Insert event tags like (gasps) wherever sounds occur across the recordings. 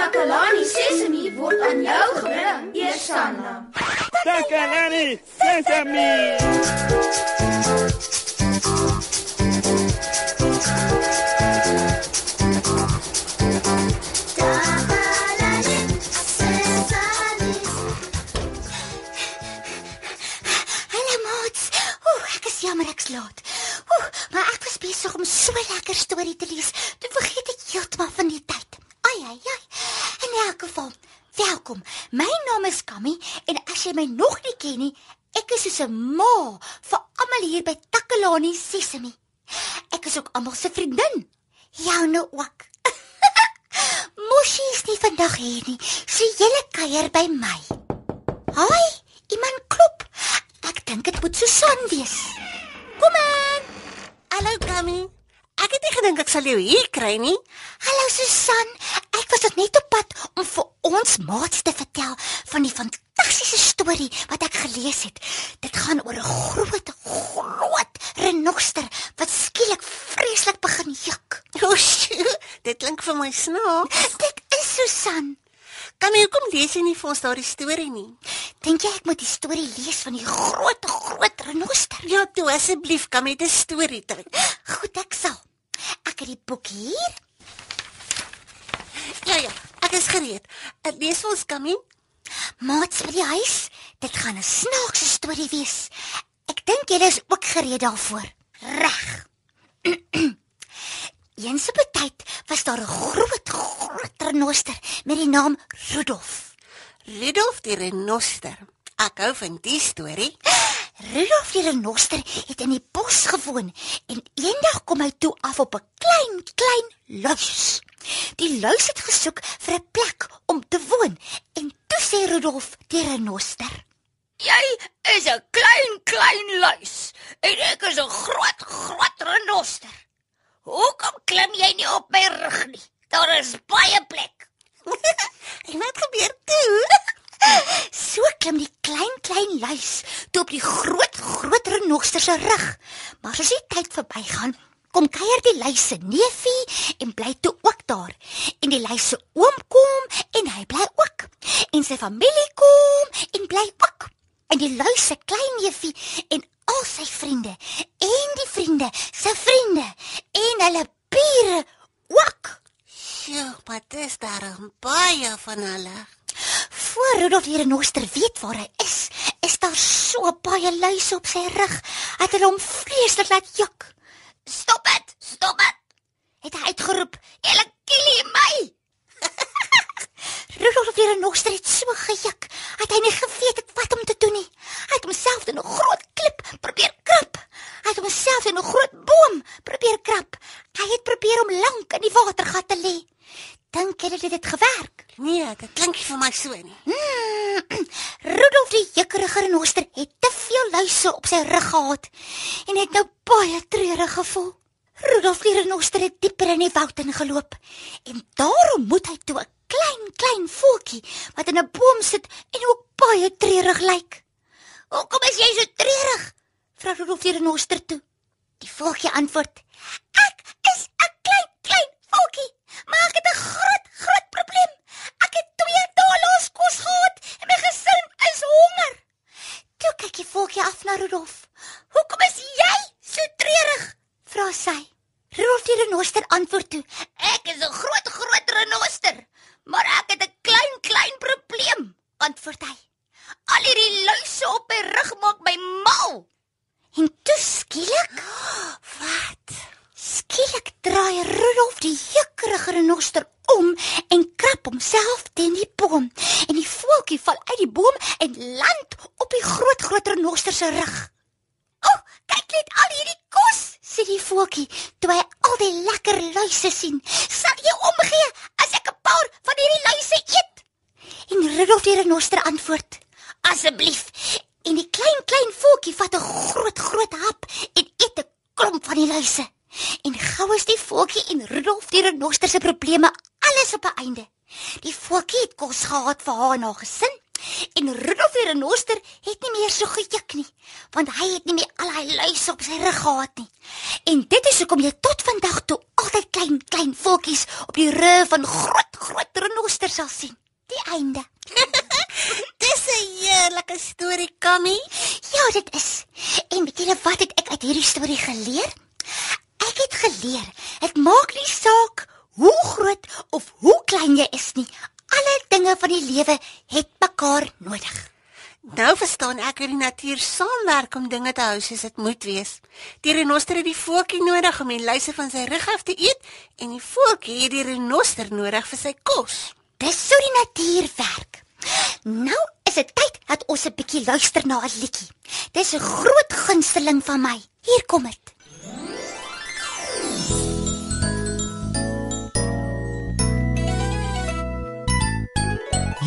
Takalani Sesemi word aan jou gebring, Eersanna. Takalani Sesemi. Welkom. My naam is Kammy en as jy my nog nie ken nie, ek is soos 'n ma vir almal hier by Takalani Sesemi. Ek is ook almal se vriendin. Joune ook. (laughs) Moshi is nie vandag hier nie. Sy hele kuier by my. Haai, iemand klop. Ek dink dit moet Susan wees. Kom in. Hallo Kammy. Ek het nie gedink ek sal jou hier kry nie. Hallo Susan. Ek was tot net op pad om vir ons maats te vertel van die fantastiese storie wat ek gelees het. Dit gaan oor 'n groot, groot renoster wat skielik vreeslik begin juk. O, sjoe, dit klink vir my snaaks. Dit is Susan. Kammy, hoekom lees jy nie vir ons daardie storie nie? Dink jy ek moet die storie lees van die groot, groot renoster? Ja, toe asseblief, Kammy, dit is storie tyd. Goed, ek sal. Ek het die boek hier. Ja ja, ek is gereed. Ek lees ons Kammy. Maats vir die huis. Dit gaan 'n snaakse storie wees. Ek dink julle is ook gereed daarvoor. Reg. (clears throat) Eens op 'n tyd was daar 'n groot, groot renoster met die naam Rudolf. Rudolf die renoster. Ek hou van die storie. (gasps) Rudolf die renoster het in die bos gewoon en eendag kom hy toe af op 'n klein, klein luis. Die luis het gesoek vir 'n plek om te woon en toe sê Rudolf die renoster: Jy is 'n klein klein luis en ek is 'n groot groot renoster. Hoekom klim jy nie op my rug nie? Daar is baie plek. En wat gebeur toe? So klim die klein klein luis toe op die groot groot renoster se rug. Maar soos die tyd verbygaan, kom kuier die luis se neefie en bly toe ook daar. En die luis se oom kom en hy bly ook. En sy familie kom en bly ook. En die luis se klein neefie en al sy vriende en die vriende se vriende en hulle bure ook. Sjoe, maar dis daar 'n baie van hulle. Voor Rudolf die renoster weet waar hy is, is daar so baie luise op sy rug. Het hulle hom vreeslik laat juk. Stop dit. Stop dit. Het hy uitgeroep. Julle kill my. Rudolf die renoster het so gejuk. Het hy nie geweet het wat om te doen nie. Hy het homself in 'n groot klip probeer krap. Hy het homself in 'n groot boom probeer krap. Hy het probeer om lank in die watergat te lê. Dink jy dit het gewerk? Nee, dit klink nie vir my so nie. Hmm, (clears throat) Rudolf die jukkerige renoster het te veel luise op sy rug gehad en het nou baie treurig gevoel. Rudolf die renoster het dieper in die woud ingeloop en daar ontmoet hy toe 'n klein klein voeltjie wat in 'n boom sit en ook baie treurig lyk. Hoekom is jy so treurig? Vra Rudolf die renoster toe. Die voeltjie antwoord: "Ek is 'n klein klein voeltjie, maar ek het 'n groot groot probleem. Ek het 2 dae lank kos gehad en my gesin is honger." Toe kyk die voeltjie af na Rudolf. "Hoekom is jy so treurig?" vra sy. Rudolf die renoster antwoord toe: Ek is 'n groot groot renoster, maar ek het 'n klein klein probleem. antwoord hy. Al hierdie luise op my rug maak my mal. En toe skielik, Wat? skielik draai Rudolf die jukkerige renoster om en krap homself teen die boom. En die voeltjie val uit die boom en land op die groot groot renoster se rug. "O, oh, kyk net al hierdie kos," sê die voeltjie toe hy al die lekker luise sien. "Sal jy omgee as ek 'n paar van hierdie luise eet?" En Rudolf die renoster antwoord: "Asseblief." En die klein klein voeltjie vat 'n groot groot hap en eet 'n klomp van die luise. En gou is die voeltjie en Rudolf die renoster se probleme alles op 'n einde. Die voeltjie het kos gehad vir haar en haar gesin. En Rudolf die renoster het nie meer so gejuk nie, want hy het nie meer al hy luise op sy rug gehad nie. En dit is hoekom jy tot vandag toe altyd klein klein voeltjies op die rug van groot groot renosters sal sien. Die einde. (laughs) Dis 'n heerlike storie, Kammy. Ja, dit is. En weet julle wat het ek uit hierdie storie geleer? Ek het geleer, dit maak nie saak hoe groot of hoe klein jy is nie. Alle dinge van die lewe het mekaar nodig. Nou verstaan ek hoe die natuur saamwerk om dinge te hou soos dit moet wees. Die renoster het die voeltjie nodig om die luise van sy rug af te eet en die voeltjie het die renoster nodig vir sy kos. Dis so die natuur werk. Nou is dit tyd dat ons 'n bietjie luister na 'n liedjie. Dis 'n groot gunsteling van my. Hier kom dit.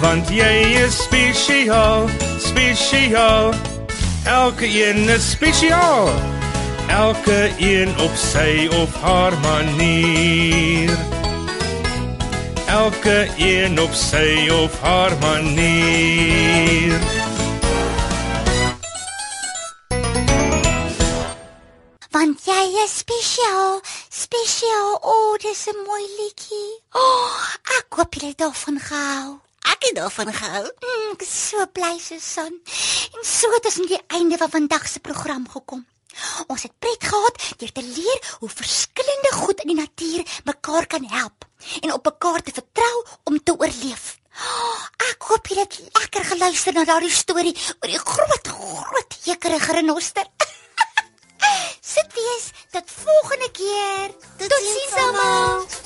Want jy is spesiaal, spesiaal. Elke een is spesiaal. Elke een op sy of haar manier. Elke een op sy of haar manier. Want jy is spesiaal, spesiaal. O, oh, dis 'n mooi liedjie. O, oh, ek hoop jy het daarvan gehou. Ek het daarvan gehou. Mm, ek is so bly Susan. En so het ons aan die einde van vandag se program gekom. Ons het pret gehad deur te leer hoe verskillende goed in die natuur mekaar kan help en op mekaar te vertrou om te oorleef. Oh, ek hoop jy het lekker geluister na daardie storie oor die groot groot hekerige renoster. (laughs) Sit wees tot volgende keer. Totsiens almal.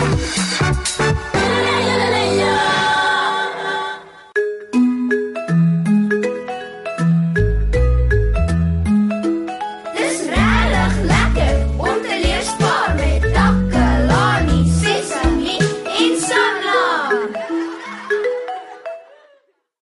Thank you.